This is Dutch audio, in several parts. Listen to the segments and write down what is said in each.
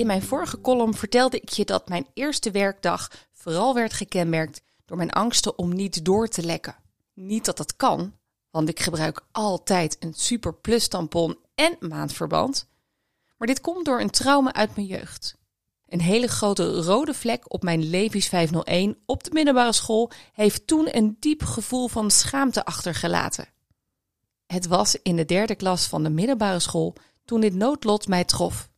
In mijn vorige column vertelde ik je dat mijn eerste werkdag vooral werd gekenmerkt door mijn angsten om niet door te lekken. Niet dat dat kan, want ik gebruik altijd een Super Plus tampon en maandverband. Maar dit komt door een trauma uit mijn jeugd. Een hele grote rode vlek op mijn Levi's 501 op de middelbare school heeft toen een diep gevoel van schaamte achtergelaten. Het was in de derde klas van de middelbare school toen dit noodlot mij trof.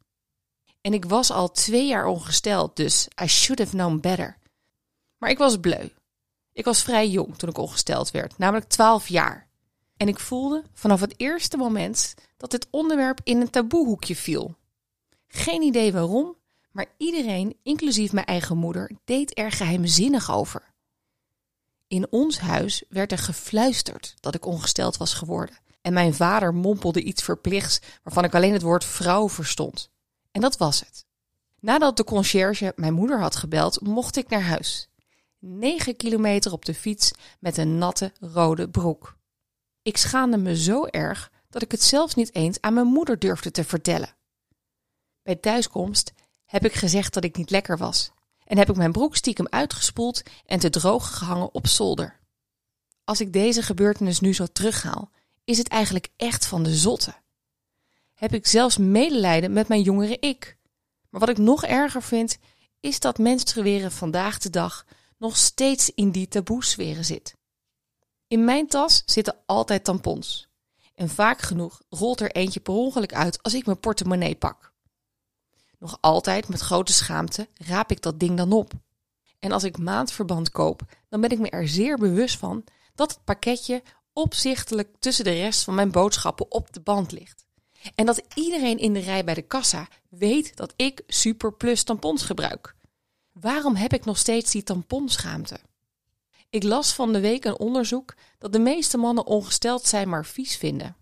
En ik was al twee jaar ongesteld, dus I should have known better. Maar ik was bleu. Ik was vrij jong toen ik ongesteld werd, namelijk 12 jaar. En ik voelde vanaf het eerste moment dat dit onderwerp in een taboehoekje viel. Geen idee waarom, maar iedereen, inclusief mijn eigen moeder, deed er geheimzinnig over. In ons huis werd er gefluisterd dat ik ongesteld was geworden. En mijn vader mompelde iets verplichts waarvan ik alleen het woord vrouw verstond. En dat was het. Nadat de conciërge mijn moeder had gebeld, mocht ik naar huis. 9 kilometer op de fiets met een natte rode broek. Ik schaamde me zo erg dat ik het zelfs niet eens aan mijn moeder durfde te vertellen. Bij thuiskomst heb ik gezegd dat ik niet lekker was en heb ik mijn broek stiekem uitgespoeld en te droog gehangen op zolder. Als ik deze gebeurtenis nu zo terughaal, is het eigenlijk echt van de zotte. Heb ik zelfs medelijden met mijn jongere ik. Maar wat ik nog erger vind, is dat menstrueren vandaag de dag nog steeds in die taboesferen zit. In mijn tas zitten altijd tampons. En vaak genoeg rolt er eentje per ongeluk uit als ik mijn portemonnee pak. Nog altijd met grote schaamte raap ik dat ding dan op. En als ik maandverband koop, dan ben ik me er zeer bewust van dat het pakketje opzichtelijk tussen de rest van mijn boodschappen op de band ligt. En dat iedereen in de rij bij de kassa weet dat ik Super Plus tampons gebruik. Waarom heb ik nog steeds die tamponschaamte? Ik las van de week een onderzoek dat de meeste mannen ongesteld zijn maar vies vinden.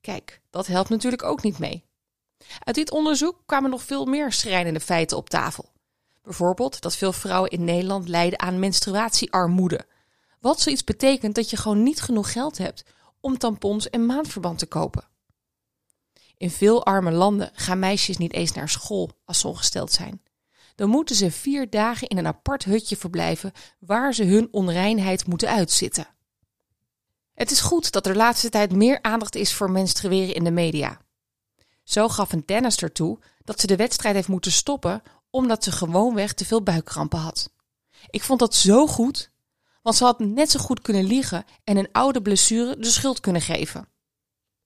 Kijk, dat helpt natuurlijk ook niet mee. Uit dit onderzoek kwamen nog veel meer schrijnende feiten op tafel. Bijvoorbeeld dat veel vrouwen in Nederland lijden aan menstruatiearmoede. Wat zoiets betekent dat je gewoon niet genoeg geld hebt om tampons en maandverband te kopen. In veel arme landen gaan meisjes niet eens naar school als ze ongesteld zijn. Dan moeten ze vier dagen in een apart hutje verblijven waar ze hun onreinheid moeten uitzitten. Het is goed dat er de laatste tijd meer aandacht is voor menstrueren in de media. Zo gaf een tennister toe dat ze de wedstrijd heeft moeten stoppen omdat ze gewoonweg te veel buikkrampen had. Ik vond dat zo goed, want ze had net zo goed kunnen liegen en een oude blessure de schuld kunnen geven.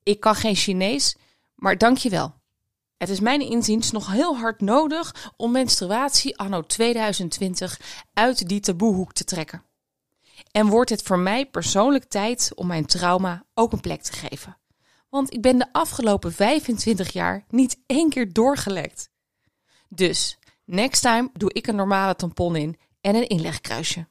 Ik kan geen Chinees, maar dank je wel. Het is mijn inziens nog heel hard nodig om menstruatie anno 2020 uit die taboehoek te trekken. En wordt het voor mij persoonlijk tijd om mijn trauma ook een plek te geven. Want ik ben de afgelopen 25 jaar niet één keer doorgelekt. Dus, next time doe ik een normale tampon in en een inlegkruisje.